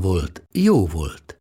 volt, jó volt.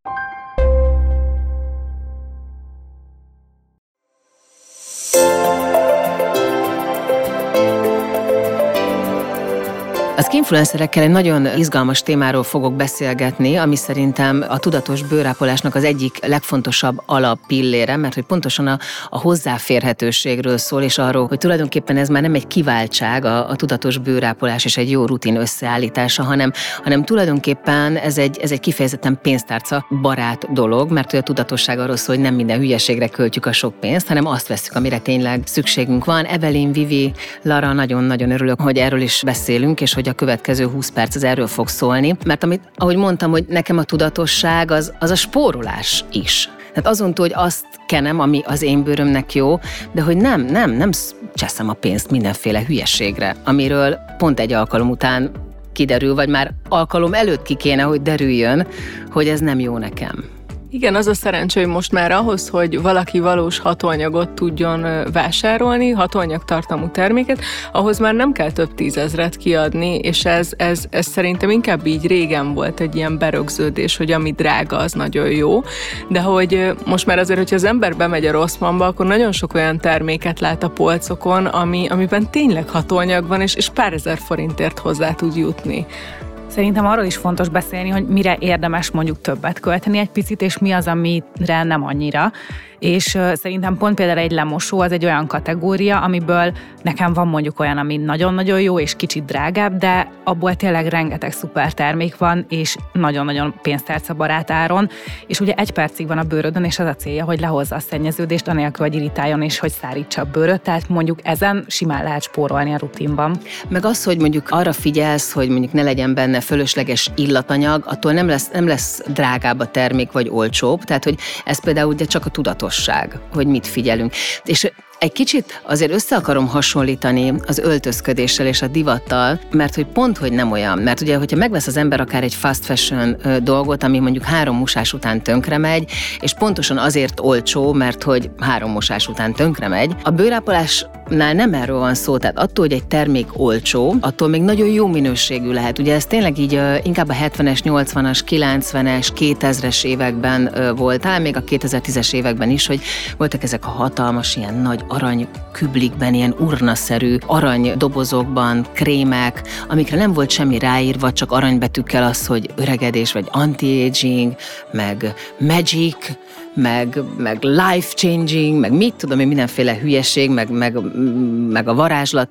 Az influencerekkel egy nagyon izgalmas témáról fogok beszélgetni, ami szerintem a tudatos bőrápolásnak az egyik legfontosabb alappillére, mert hogy pontosan a, a hozzáférhetőségről szól, és arról, hogy tulajdonképpen ez már nem egy kiváltság, a, a tudatos bőrápolás és egy jó rutin összeállítása, hanem, hanem tulajdonképpen ez egy, ez egy kifejezetten pénztárca barát dolog, mert hogy a tudatosság arról szól, hogy nem minden hülyeségre költjük a sok pénzt, hanem azt veszük, amire tényleg szükségünk van. Evelyn, Vivi, Lara, nagyon-nagyon örülök, hogy erről is beszélünk, és hogy hogy a következő 20 perc az erről fog szólni, mert amit, ahogy mondtam, hogy nekem a tudatosság az, az a spórolás is. Tehát azon túl, hogy azt kenem, ami az én bőrömnek jó, de hogy nem, nem, nem cseszem a pénzt mindenféle hülyeségre, amiről pont egy alkalom után kiderül, vagy már alkalom előtt ki kéne, hogy derüljön, hogy ez nem jó nekem. Igen, az a szerencsé, hogy most már ahhoz, hogy valaki valós hatóanyagot tudjon vásárolni, hatóanyag tartalmú terméket, ahhoz már nem kell több tízezret kiadni, és ez, ez, ez szerintem inkább így régen volt egy ilyen berögződés, hogy ami drága, az nagyon jó, de hogy most már azért, hogyha az ember bemegy a Rosszmanba, akkor nagyon sok olyan terméket lát a polcokon, ami, amiben tényleg hatóanyag van, és, és pár ezer forintért hozzá tud jutni. Szerintem arról is fontos beszélni, hogy mire érdemes mondjuk többet költeni egy picit, és mi az, amire nem annyira. És szerintem pont például egy lemosó az egy olyan kategória, amiből nekem van mondjuk olyan, ami nagyon-nagyon jó és kicsit drágább, de abból tényleg rengeteg szuper termék van, és nagyon-nagyon pénztárca barát áron, és ugye egy percig van a bőrödön, és az a célja, hogy lehozza a szennyeződést, anélkül, hogy irítáljon és hogy szárítsa a bőröt, tehát mondjuk ezen simán lehet spórolni a rutinban. Meg az, hogy mondjuk arra figyelsz, hogy mondjuk ne legyen benne fölösleges illatanyag, attól nem lesz, nem lesz drágább a termék, vagy olcsóbb, tehát hogy ez például ugye csak a tudatos tudatosság, hogy mit figyelünk. És egy kicsit azért össze akarom hasonlítani az öltözködéssel és a divattal, mert hogy pont, hogy nem olyan. Mert ugye, hogyha megvesz az ember akár egy fast fashion dolgot, ami mondjuk három mosás után tönkre megy, és pontosan azért olcsó, mert hogy három mosás után tönkre megy, a bőrápolásnál nem erről van szó, tehát attól, hogy egy termék olcsó, attól még nagyon jó minőségű lehet. Ugye ez tényleg így inkább a 70-es, 80-as, 90-es, 2000-es években volt, ám még a 2010-es években is, hogy voltak ezek a hatalmas, ilyen nagy arany küblikben, ilyen urnaszerű arany dobozokban, krémek, amikre nem volt semmi ráírva, csak aranybetűkkel az, hogy öregedés, vagy anti-aging, meg magic, meg, meg life-changing, meg mit tudom én, mindenféle hülyeség, meg, meg, meg a varázslat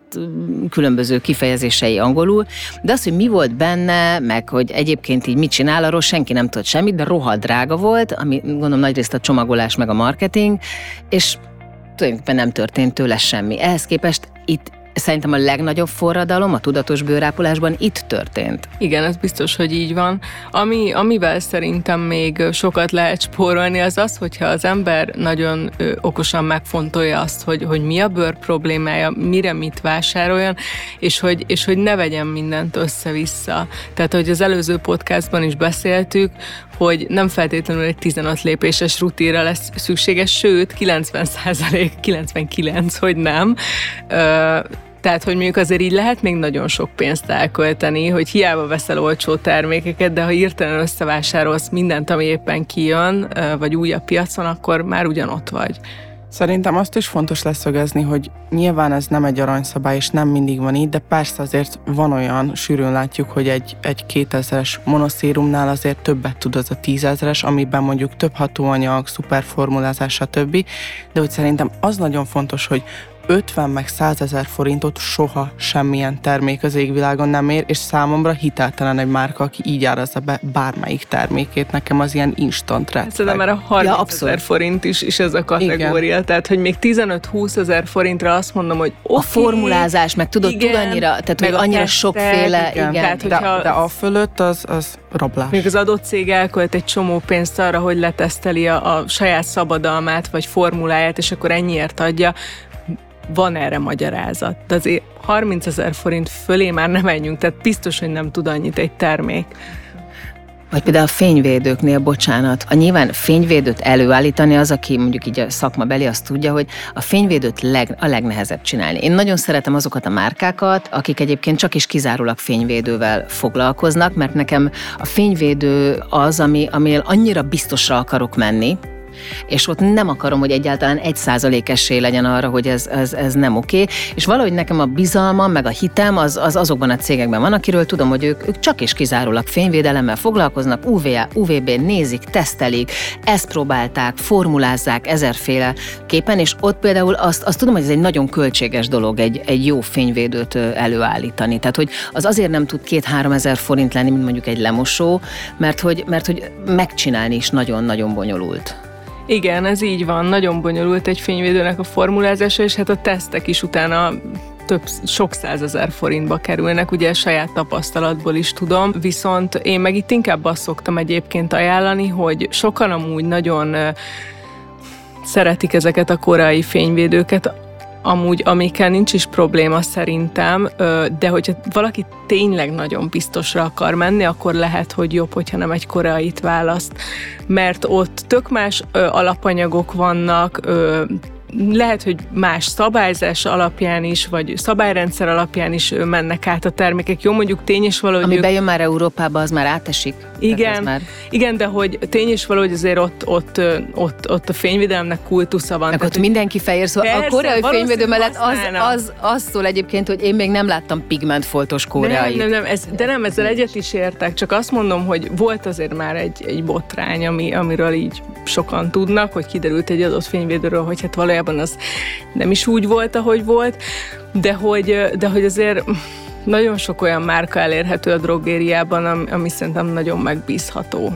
különböző kifejezései angolul, de az, hogy mi volt benne, meg hogy egyébként így mit csinál, arról senki nem tudott semmit, de rohadt drága volt, ami gondolom nagyrészt a csomagolás meg a marketing, és tulajdonképpen nem történt tőle semmi. Ehhez képest itt Szerintem a legnagyobb forradalom a tudatos bőrápolásban itt történt. Igen, ez biztos, hogy így van. Ami, amivel szerintem még sokat lehet spórolni, az az, hogyha az ember nagyon ö, okosan megfontolja azt, hogy, hogy mi a bőr problémája, mire mit vásároljon, és hogy, és hogy ne vegyen mindent össze-vissza. Tehát, hogy az előző podcastban is beszéltük, hogy nem feltétlenül egy 15 lépéses rutinra lesz szükséges, sőt, 90 99, hogy nem. Tehát, hogy mondjuk azért így lehet még nagyon sok pénzt elkölteni, hogy hiába veszel olcsó termékeket, de ha írtelen összevásárolsz mindent, ami éppen kijön, vagy új a piacon, akkor már ugyanott vagy. Szerintem azt is fontos leszögezni, hogy nyilván ez nem egy aranyszabály, és nem mindig van így, de persze azért van olyan, sűrűn látjuk, hogy egy, egy 2000-es monoszérumnál azért többet tud az a 10.000-es, amiben mondjuk több hatóanyag, szuperformulázás, stb. De hogy szerintem az nagyon fontos, hogy 50 meg 100 ezer forintot soha semmilyen termék az égvilágon nem ér, és számomra hiteltelen egy márka, aki így árazza be bármelyik termékét. Nekem az ilyen instant red Szerintem már a 30 Ja, ezer forint is, is ez a kategória. Igen. Tehát, hogy még 15-20 ezer forintra azt mondom, hogy A formulázás, meg tudod, tud annyira, tehát meg hogy annyira tesztek, sokféle, igen. igen. Tehát, De, hogyha- de a fölött az, az rablás. Még az adott cég elkölt egy csomó pénzt arra, hogy leteszteli a, a saját szabadalmát, vagy formuláját, és akkor ennyiért adja. Van erre magyarázat. De azért 30 ezer forint fölé már nem menjünk, tehát biztos, hogy nem tud annyit egy termék. Vagy például a fényvédőknél, bocsánat, a nyilván fényvédőt előállítani az, aki mondjuk így a szakma beli, azt tudja, hogy a fényvédőt leg, a legnehezebb csinálni. Én nagyon szeretem azokat a márkákat, akik egyébként csak is kizárólag fényvédővel foglalkoznak, mert nekem a fényvédő az, ami, amivel annyira biztosra akarok menni, és ott nem akarom, hogy egyáltalán egy százalék esély legyen arra, hogy ez, ez, ez nem oké, és valahogy nekem a bizalmam, meg a hitem az, az azokban a cégekben van, akiről tudom, hogy ők, ők csak és kizárólag fényvédelemmel foglalkoznak, UVA, UVB-n nézik, tesztelik, ezt próbálták, formulázzák ezerféle képen, és ott például azt, azt tudom, hogy ez egy nagyon költséges dolog egy, egy jó fényvédőt előállítani. Tehát, hogy az azért nem tud két-három ezer forint lenni, mint mondjuk egy lemosó, mert hogy, mert hogy megcsinálni is nagyon-nagyon bonyolult. Igen, ez így van. Nagyon bonyolult egy fényvédőnek a formulázása, és hát a tesztek is utána több, sok százezer forintba kerülnek, ugye saját tapasztalatból is tudom, viszont én meg itt inkább azt szoktam egyébként ajánlani, hogy sokan amúgy nagyon szeretik ezeket a korai fényvédőket, amúgy, amikkel nincs is probléma szerintem, de hogyha valaki tényleg nagyon biztosra akar menni, akkor lehet, hogy jobb, hogyha nem egy koreait választ, mert ott tök más alapanyagok vannak, lehet, hogy más szabályzás alapján is, vagy szabályrendszer alapján is mennek át a termékek. Jó, mondjuk tény és való, hogy Ami ők- bejön már Európába, az már átesik. Igen, Már... igen, de hogy tény és való, hogy azért ott, ott, ott, ott a fényvédelemnek kultusza van. Meg Tehát, ott mindenki fehér, szóval a Persze, koreai valószínű fényvédő mellett az, az, az szól egyébként, hogy én még nem láttam pigmentfoltos koreai. Nem, nem, nem, ez, de nem, ezzel egyet is értek, csak azt mondom, hogy volt azért már egy, egy botrány, ami, amiről így sokan tudnak, hogy kiderült egy adott fényvédőről, hogy hát valójában az nem is úgy volt, ahogy volt, de hogy, de hogy azért nagyon sok olyan márka elérhető a drogériában, ami, szerintem nagyon megbízható.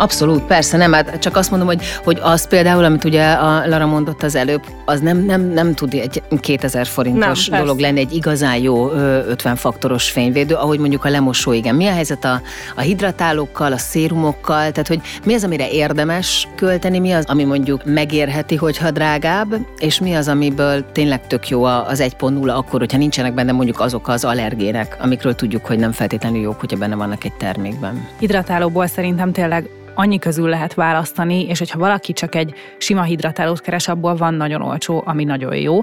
Abszolút, persze, nem, hát csak azt mondom, hogy, hogy az például, amit ugye a Lara mondott az előbb, az nem, nem, nem tud egy 2000 forintos Nem, dolog lenni, egy igazán jó ö, 50 faktoros fényvédő, ahogy mondjuk a lemosó, igen. Mi a helyzet a, a hidratálókkal, a szérumokkal, tehát hogy mi az, amire érdemes költeni, mi az, ami mondjuk megérheti, hogyha drágább, és mi az, amiből tényleg tök jó az 1.0 akkor, hogyha nincsenek benne mondjuk azok az allergének, amikről tudjuk, hogy nem feltétlenül jók, hogyha benne vannak egy termékben. Hidratálóból szerintem tényleg annyi közül lehet választani, és hogyha valaki csak egy sima hidratálót keres, abból van nagyon olcsó, ami nagyon jó.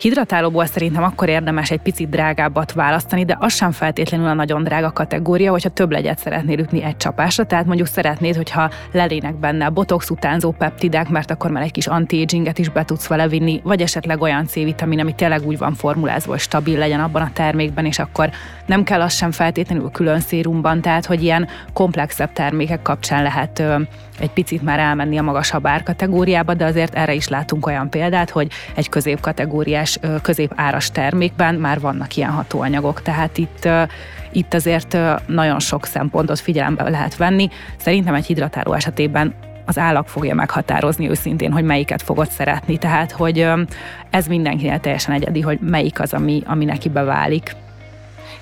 Hidratálóból szerintem akkor érdemes egy picit drágábbat választani, de az sem feltétlenül a nagyon drága kategória, hogyha több legyet szeretnél ütni egy csapásra, tehát mondjuk szeretnéd, hogyha lelének benne botox utánzó peptidek, mert akkor már egy kis anti-aginget is be tudsz vele vinni, vagy esetleg olyan C-vitamin, ami tényleg úgy van formulázva, hogy stabil legyen abban a termékben, és akkor nem kell az sem feltétlenül külön szérumban, tehát hogy ilyen komplexebb termékek kapcsán lehet ö, egy picit már elmenni a magasabb árkategóriába, de azért erre is látunk olyan példát, hogy egy középkategóriás, középáras termékben már vannak ilyen hatóanyagok, tehát itt itt azért nagyon sok szempontot figyelembe lehet venni. Szerintem egy hidratáló esetében az állag fogja meghatározni őszintén, hogy melyiket fogod szeretni. Tehát, hogy ez mindenkinél teljesen egyedi, hogy melyik az, ami, ami neki beválik.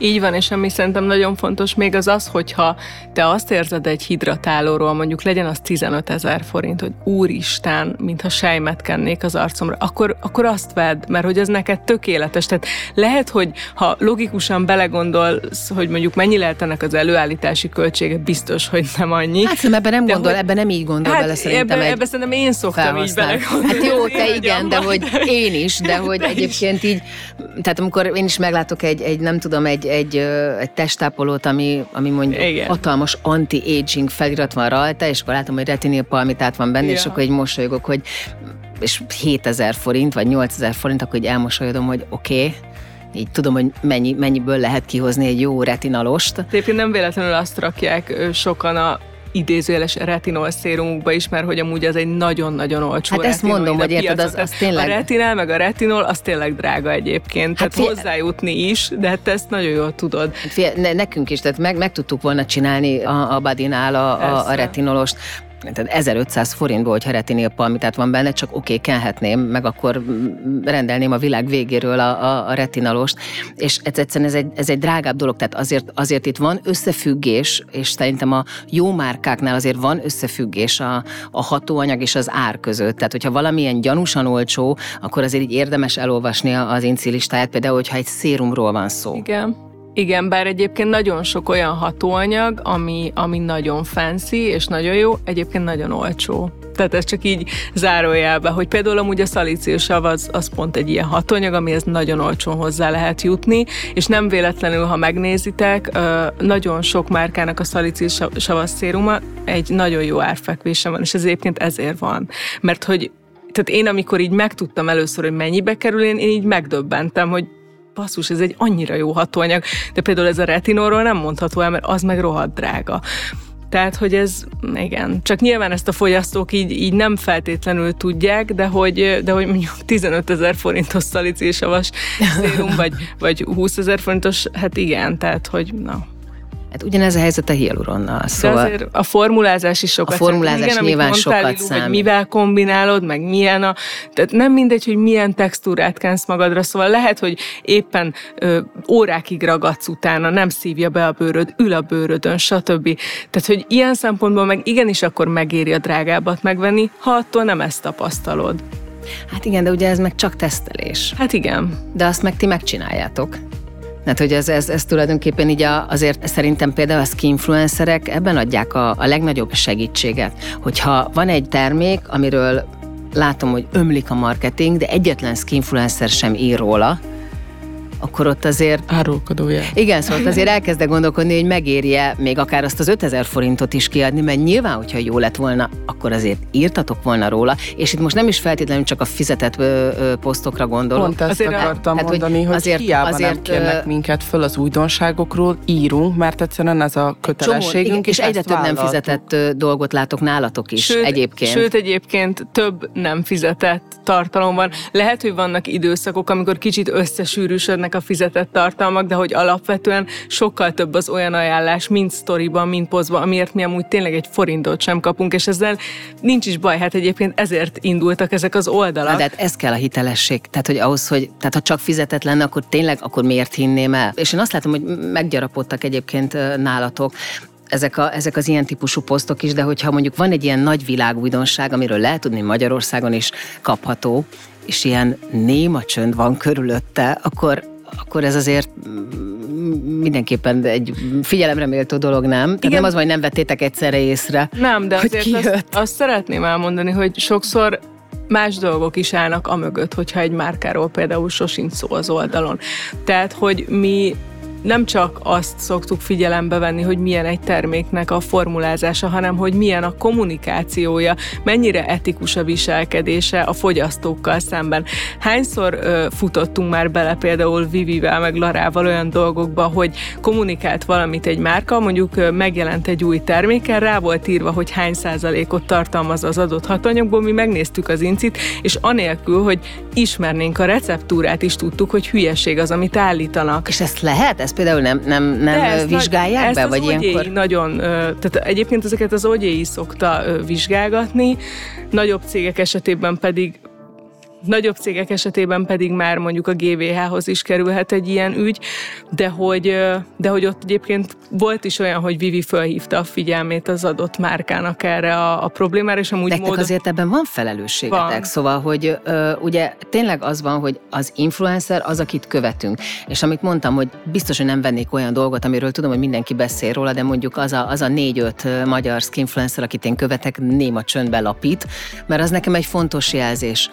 Így van, és ami szerintem nagyon fontos még az az, hogyha te azt érzed egy hidratálóról, mondjuk legyen az 15 ezer forint, hogy úristen, mintha sejmet kennék az arcomra, akkor, akkor azt vedd, mert hogy ez neked tökéletes. Tehát lehet, hogy ha logikusan belegondolsz, hogy mondjuk mennyi lehet ennek az előállítási költsége, biztos, hogy nem annyi. Hát szerintem ebben nem De gondol, hogy- ebben nem így gondol bele szerintem ebbe, egy ebbe szerintem én szoktam így felhasználó. belegondolni. Hát jó, te igen, de hogy én is, de hogy is. egyébként így, tehát amikor én is meglátok egy, egy nem tudom, egy, egy, egy testápolót, ami, ami mondjuk Igen. hatalmas anti-aging felirat van rajta, és akkor látom, hogy retinil palmitát van benne, és Ja. akkor egy mosolygok, hogy és 7000 forint, vagy 8000 forint, akkor így elmosolyodom, hogy oké, okay, így tudom, hogy mennyi, mennyiből lehet kihozni egy jó retinalost. Egyébként nem véletlenül azt rakják sokan a idézőjeles retinol szérumukba is, mert hogy amúgy az egy nagyon-nagyon olcsó Hát ezt mondom, hogy érted, az, az tényleg... A retinál meg a retinol, az tényleg drága egyébként. Hát tehát fie... hozzájutni is, de hát ezt nagyon jól tudod. Hát ne, nekünk is, tehát meg, meg tudtuk volna csinálni a, a Badinál a, a, a retinolost tehát 1500 forintból, hogyha retinil palmitát van benne, csak oké, okay, kenhetném, meg akkor rendelném a világ végéről a, a, a retinalost, és ez egyszerűen ez egy, ez egy drágább dolog, tehát azért, azért itt van összefüggés, és szerintem a jó márkáknál azért van összefüggés a, a hatóanyag és az ár között. Tehát, hogyha valamilyen gyanúsan olcsó, akkor azért így érdemes elolvasni az incilistáját, például, hogyha egy szérumról van szó. Igen. Igen, bár egyébként nagyon sok olyan hatóanyag, ami, ami nagyon fancy és nagyon jó, egyébként nagyon olcsó. Tehát ez csak így zárójelbe, hogy például amúgy a szalíciusav az, az pont egy ilyen hatóanyag, amihez nagyon olcsón hozzá lehet jutni, és nem véletlenül, ha megnézitek, nagyon sok márkának a szalíciusav széruma egy nagyon jó árfekvése van, és ez egyébként ezért van. Mert hogy tehát én amikor így megtudtam először, hogy mennyibe kerül, én, én így megdöbbentem, hogy basszus, ez egy annyira jó hatóanyag, de például ez a retinolról nem mondható el, mert az meg rohadt drága. Tehát, hogy ez, igen, csak nyilván ezt a fogyasztók így, így nem feltétlenül tudják, de hogy, de hogy mondjuk 15 ezer forintos szalicésavas szérum, vagy, vagy 20 ezer forintos, hát igen, tehát, hogy na, Hát ugyanez a helyzet a hialuronnal. Szóval De azért a formulázás is sokat A formulázás igen, nyilván sokat számít. Hogy mivel kombinálod, meg milyen a... Tehát nem mindegy, hogy milyen textúrát kensz magadra, szóval lehet, hogy éppen ö, órákig ragadsz utána, nem szívja be a bőröd, ül a bőrödön, stb. Tehát, hogy ilyen szempontból meg igenis akkor megéri a drágábbat megvenni, ha attól nem ezt tapasztalod. Hát igen, de ugye ez meg csak tesztelés. Hát igen. De azt meg ti megcsináljátok. Tehát, hogy ez, ez, ez tulajdonképpen így a, azért szerintem például a skinfluencerek ebben adják a, a legnagyobb segítséget, hogyha van egy termék, amiről látom, hogy ömlik a marketing, de egyetlen skinfluencer sem ír róla, akkor ott azért... Árulkodója. Igen, szóval azért elkezdek gondolkodni, hogy megérje még akár azt az 5000 forintot is kiadni, mert nyilván, hogyha jó lett volna, akkor azért írtatok volna róla, és itt most nem is feltétlenül csak a fizetett ö, ö, posztokra gondolok. Pont ezt azért akartam hát, mondani, hogy azért, hiába azért, nem kérnek minket föl az újdonságokról, írunk, mert egyszerűen ez a kötelességünk. Csomó, és, és egyre több nem fizetett dolgot látok nálatok is sőt, egyébként. Sőt, egyébként több nem fizetett tartalom van. Lehet, hogy vannak időszakok, amikor kicsit összesűrűsödnek ezek a fizetett tartalmak, de hogy alapvetően sokkal több az olyan ajánlás, mind sztoriban, mind pozban, amiért mi amúgy tényleg egy forintot sem kapunk, és ezzel nincs is baj, hát egyébként ezért indultak ezek az oldalak. Na, de hát ez kell a hitelesség, tehát hogy ahhoz, hogy tehát ha csak fizetett lenne, akkor tényleg, akkor miért hinném el? És én azt látom, hogy meggyarapodtak egyébként nálatok, ezek, a, ezek az ilyen típusú posztok is, de hogyha mondjuk van egy ilyen nagy világújdonság, amiről lehet tudni Magyarországon is kapható, és ilyen néma csönd van körülötte, akkor akkor ez azért mindenképpen egy figyelemre méltó dolog, nem? Tehát Igen. nem az, hogy nem vettétek egyszerre észre. Nem, de azért azt, azt szeretném elmondani, hogy sokszor más dolgok is állnak a mögött, hogyha egy márkáról például sosincs szó az oldalon. Tehát, hogy mi nem csak azt szoktuk figyelembe venni, hogy milyen egy terméknek a formulázása, hanem hogy milyen a kommunikációja, mennyire etikus a viselkedése a fogyasztókkal szemben. Hányszor ö, futottunk már bele például Vivivel meg Larával olyan dolgokba, hogy kommunikált valamit egy márka, mondjuk ö, megjelent egy új terméken, rá volt írva, hogy hány százalékot tartalmaz az adott hatanyagból, mi megnéztük az incit, és anélkül, hogy ismernénk a receptúrát, is tudtuk, hogy hülyeség az, amit állítanak. És ezt lehet? ezt például nem, nem, nem ezt vizsgálják nagy, be? Ezt vagy az ilyenkor? nagyon, tehát egyébként ezeket az ogyéi szokta vizsgálgatni, nagyobb cégek esetében pedig Nagyobb cégek esetében pedig már mondjuk a GVH-hoz is kerülhet egy ilyen ügy, de hogy, de hogy ott egyébként volt is olyan, hogy Vivi felhívta a figyelmét az adott márkának erre a, a problémára, és amúgy Nektek mód... azért ebben van felelősségetek, van. szóval, hogy ö, ugye tényleg az van, hogy az influencer az, akit követünk, és amit mondtam, hogy biztos, hogy nem vennék olyan dolgot, amiről tudom, hogy mindenki beszél róla, de mondjuk az a, az a négy-öt magyar skinfluencer, akit én követek, néma csöndbe lapít, mert az nekem egy fontos jelzés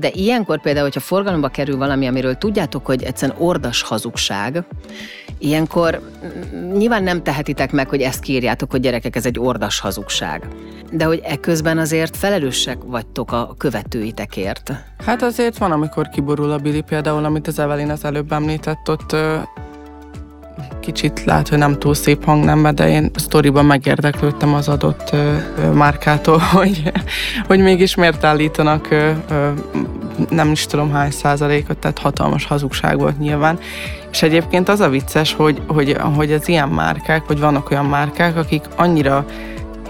de ilyenkor például, hogyha forgalomba kerül valami, amiről tudjátok, hogy egyszerűen ordas hazugság, ilyenkor nyilván nem tehetitek meg, hogy ezt kírjátok, hogy gyerekek, ez egy ordas hazugság. De hogy ekközben azért felelősek vagytok a követőitekért. Hát azért van, amikor kiborul a Billy például, amit az Evelyn az előbb említett, ott kicsit lehet, hogy nem túl szép hangnembe, de én sztoriban megérdeklődtem az adott ö, ö, márkától, hogy, hogy mégis miért állítanak ö, ö, nem is tudom hány százalékot, tehát hatalmas hazugság volt nyilván. És egyébként az a vicces, hogy, hogy, hogy az ilyen márkák, hogy vannak olyan márkák, akik annyira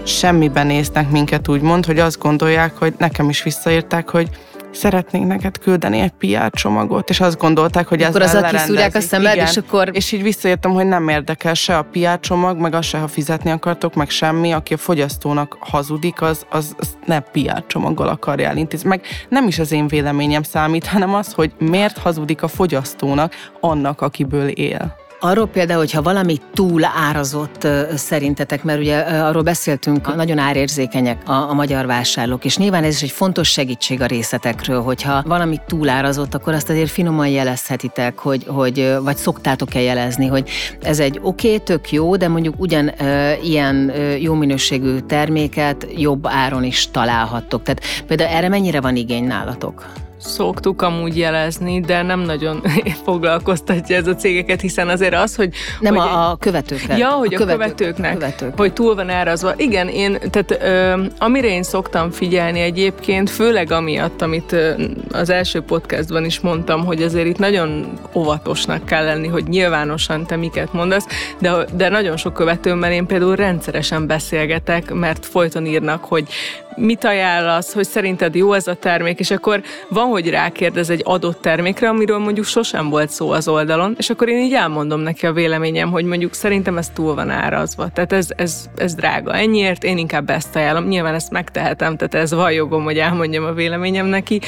semmiben néznek minket úgymond, hogy azt gondolják, hogy nekem is visszaírták, hogy szeretnénk neked küldeni egy PR csomagot, és azt gondolták, hogy akkor ez az kiszúrják a szemed, és akkor... És így visszaértem, hogy nem érdekel se a PR csomag, meg az se, ha fizetni akartok, meg semmi, aki a fogyasztónak hazudik, az, az, az ne PR csomaggal akarja elintézni. Meg nem is az én véleményem számít, hanem az, hogy miért hazudik a fogyasztónak annak, akiből él. Arról például, hogyha valami túl árazott szerintetek, mert ugye arról beszéltünk, nagyon árérzékenyek a, a magyar vásárlók, és nyilván ez is egy fontos segítség a részletekről, hogyha valami túl árazott, akkor azt azért finoman jelezhetitek, hogy, hogy vagy szoktátok-e jelezni, hogy ez egy oké, okay, tök jó, de mondjuk ugyan e, ilyen e, jó minőségű terméket jobb áron is találhattok. Tehát például erre mennyire van igény nálatok? Szoktuk amúgy jelezni, de nem nagyon foglalkoztatja ez a cégeket, hiszen azért az, hogy... Nem hogy a, a követőknek. Ja, hogy a, követők, a követőknek, követők. hogy túl van árazva. Igen, én, tehát ö, amire én szoktam figyelni egyébként, főleg amiatt, amit ö, az első podcastban is mondtam, hogy azért itt nagyon óvatosnak kell lenni, hogy nyilvánosan te miket mondasz, de, de nagyon sok követőmmel én például rendszeresen beszélgetek, mert folyton írnak, hogy mit ajánlasz, hogy szerinted jó ez a termék, és akkor van, hogy rákérdez egy adott termékre, amiről mondjuk sosem volt szó az oldalon, és akkor én így elmondom neki a véleményem, hogy mondjuk szerintem ez túl van árazva. Tehát ez, ez, ez drága ennyiért, én inkább ezt ajánlom. Nyilván ezt megtehetem, tehát ez van jogom, hogy elmondjam a véleményem neki,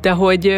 de hogy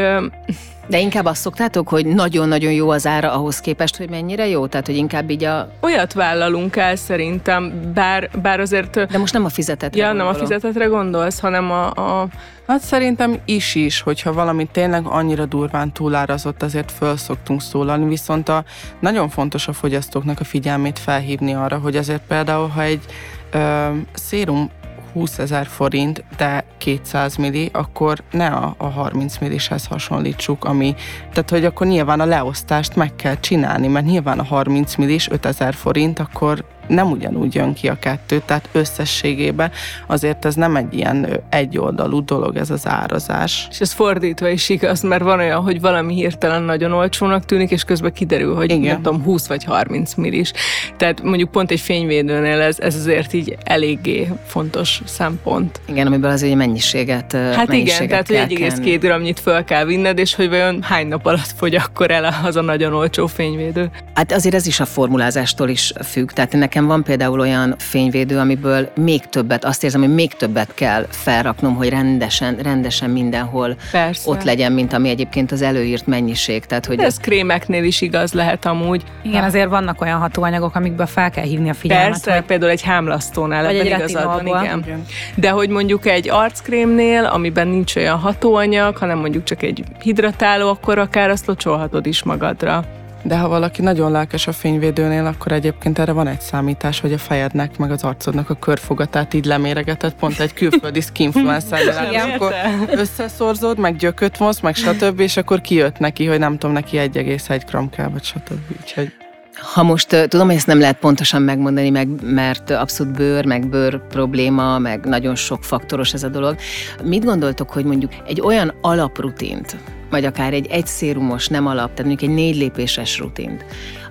de inkább azt szoktátok, hogy nagyon-nagyon jó az ára ahhoz képest, hogy mennyire jó? Tehát, hogy inkább így a... Olyat vállalunk el szerintem, bár, bár azért... De most nem a fizetetre Ja, gondolom. nem a fizetetre gondolsz, hanem a, a... Hát szerintem is is, hogyha valami tényleg annyira durván túlárazott, azért föl szoktunk szólalni, viszont a, nagyon fontos a fogyasztóknak a figyelmét felhívni arra, hogy azért például, ha egy ö, szérum 20 ezer forint, de 200 milli, akkor ne a, a 30 millishez hasonlítsuk, ami, tehát hogy akkor nyilván a leosztást meg kell csinálni, mert nyilván a 30 millis 5000 forint, akkor nem ugyanúgy jön ki a kettő, tehát összességében azért ez nem egy ilyen egyoldalú dolog ez az árazás. És ez fordítva is igaz, mert van olyan, hogy valami hirtelen nagyon olcsónak tűnik, és közben kiderül, hogy Igen. nem tudom, 20 vagy 30 millis. Tehát mondjuk pont egy fényvédőnél ez, ez azért így eléggé fontos szempont. Igen, amiből az egy mennyiséget Hát mennyiséget igen, tehát hogy 1,2 gramnyit föl kell vinned, és hogy vajon hány nap alatt fogy akkor el az a nagyon olcsó fényvédő. Hát azért ez is a formulázástól is függ. Tehát ennek Nekem van például olyan fényvédő, amiből még többet, azt érzem, hogy még többet kell felraknom, hogy rendesen, rendesen mindenhol Persze. ott legyen, mint ami egyébként az előírt mennyiség. Tehát, hogy ez krémeknél is igaz lehet amúgy. Igen, azért vannak olyan hatóanyagok, amikből fel kell hívni a figyelmet. Persze, hogy... például egy hámlasztónál vagy egy igazad van, igen. igen. De hogy mondjuk egy arckrémnél, amiben nincs olyan hatóanyag, hanem mondjuk csak egy hidratáló, akkor akár azt locsolhatod is magadra. De ha valaki nagyon lelkes a fényvédőnél, akkor egyébként erre van egy számítás, hogy a fejednek, meg az arcodnak a körfogatát így leméregetett, pont egy külföldi skinfluencer akkor összeszorzod, meg gyököt mosz, meg stb. és akkor kijött neki, hogy nem tudom, neki 1,1 gram kell, vagy stb. Úgyhogy ha most tudom, hogy ezt nem lehet pontosan megmondani, meg, mert abszolút bőr, meg bőr probléma, meg nagyon sok faktoros ez a dolog. Mit gondoltok, hogy mondjuk egy olyan alaprutint, vagy akár egy egyszérumos, nem alap, tehát mondjuk egy négy lépéses rutint,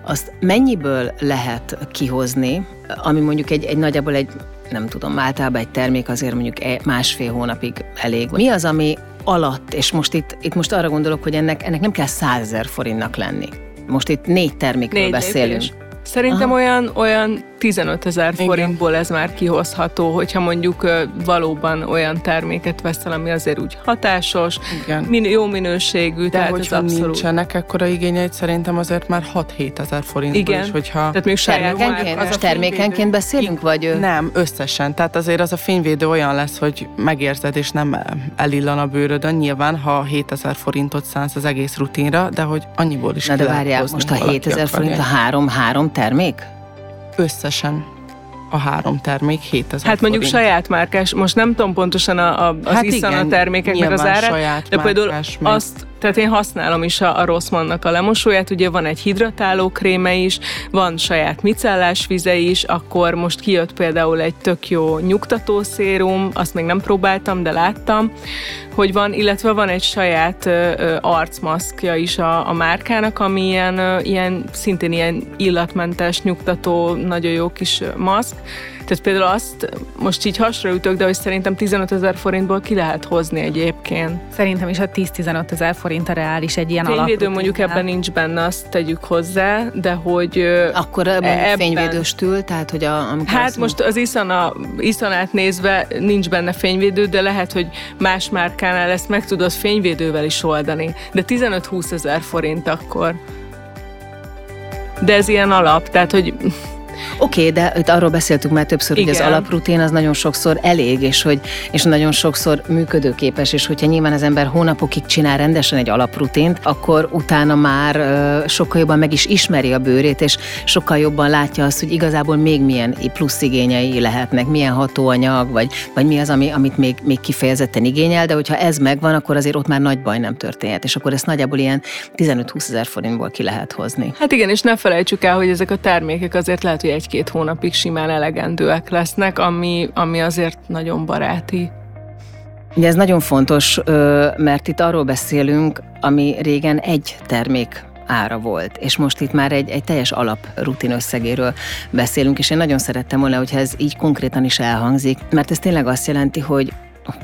azt mennyiből lehet kihozni, ami mondjuk egy, egy nagyjából egy, nem tudom, általában egy termék azért mondjuk e, másfél hónapig elég. Mi az, ami alatt, és most itt, itt most arra gondolok, hogy ennek, ennek nem kell százezer forintnak lenni. Most itt négy termékről négy beszélünk. Lépés. Szerintem Aha. olyan, olyan 15 ezer forintból ez már kihozható, hogyha mondjuk valóban olyan terméket veszel, ami azért úgy hatásos, Igen. Min- jó minőségű, De tehát hogyha ez abszolút... nincsenek ekkora igényeit, szerintem azért már 6-7 ezer forintból Igen. is, hogyha... Tehát még termékenként, az termékenként beszélünk, vagy... Nem, összesen. Tehát azért az a fényvédő olyan lesz, hogy megérzed, és nem elillan a bőrödön. Nyilván, ha 7000 forintot szánsz az egész rutinra, de hogy annyiból is Na de várjál, most a 7000 forint a három, három termék? Összesen a három termék 7000 Hát mondjuk forint. saját márkás, most nem tudom pontosan a, a, az hát igen, a termékeknek az árát, de például azt Tehát én használom is a, a Rossmannnak a lemosóját, ugye van egy hidratáló kréme is, van saját micellás vize is, akkor most kijött például egy tök jó nyugtató szérum, azt még nem próbáltam, de láttam, hogy van, illetve van egy saját ö, ö, arcmaszkja is a, a márkának, ami ilyen, ö, ilyen, szintén ilyen illatmentes, nyugtató, nagyon jó kis maszk, tehát például azt most így hasraütök, de hogy szerintem 15 ezer forintból ki lehet hozni egyébként. Szerintem is a 10-15 ezer forint a reális egy ilyen Fényvédő mondjuk ebben nincs benne, azt tegyük hozzá, de hogy... Akkor ebben... fényvédőstül, tehát hogy a... Hát most az Iszana, Iszanát nézve nincs benne fényvédő, de lehet, hogy más márkánál ezt meg tudod fényvédővel is oldani. De 15-20 ezer forint akkor. De ez ilyen alap, tehát hogy Oké, okay, de itt arról beszéltük már többször, Igen. hogy az alaprutin az nagyon sokszor elég, és hogy és nagyon sokszor működőképes, és hogyha nyilván az ember hónapokig csinál rendesen egy alaprutint, akkor utána már sokkal jobban meg is ismeri a bőrét, és sokkal jobban látja azt, hogy igazából még milyen plusz igényei lehetnek, milyen hatóanyag, vagy, vagy mi az, ami, amit még, még kifejezetten igényel, de hogyha ez megvan, akkor azért ott már nagy baj nem történhet, és akkor ezt nagyjából ilyen 15-20 ezer forintból ki lehet hozni. Hát igen, és ne felejtsük el, hogy ezek a termékek azért lehet, hogy egy-két hónapig simán elegendőek lesznek, ami, ami azért nagyon baráti. Ugye ez nagyon fontos, mert itt arról beszélünk, ami régen egy termék ára volt, és most itt már egy, egy teljes alaprutin összegéről beszélünk, és én nagyon szerettem volna, hogyha ez így konkrétan is elhangzik, mert ez tényleg azt jelenti, hogy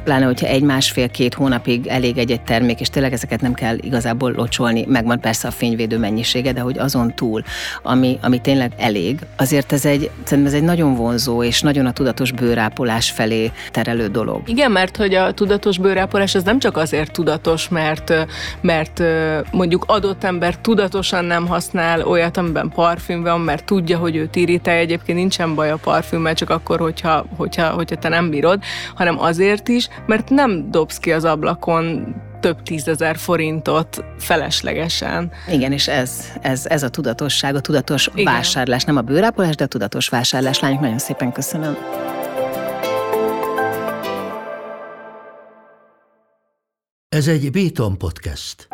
pláne, hogyha egy-másfél-két hónapig elég egy-egy termék, és tényleg ezeket nem kell igazából locsolni, megvan persze a fényvédő mennyisége, de hogy azon túl, ami, ami tényleg elég, azért ez egy, ez egy nagyon vonzó és nagyon a tudatos bőrápolás felé terelő dolog. Igen, mert hogy a tudatos bőrápolás az nem csak azért tudatos, mert, mert mondjuk adott ember tudatosan nem használ olyat, amiben parfüm van, mert tudja, hogy őt irítál, egyébként nincsen baj a parfümmel, csak akkor, hogyha, hogyha, hogyha te nem bírod, hanem azért is, mert nem dobsz ki az ablakon több tízezer forintot feleslegesen. Igen, és ez, ez, ez a tudatosság, a tudatos Igen. vásárlás, nem a bőrápolás, de a tudatos vásárlás. Lányok, nagyon szépen köszönöm. Ez egy Béton podcast.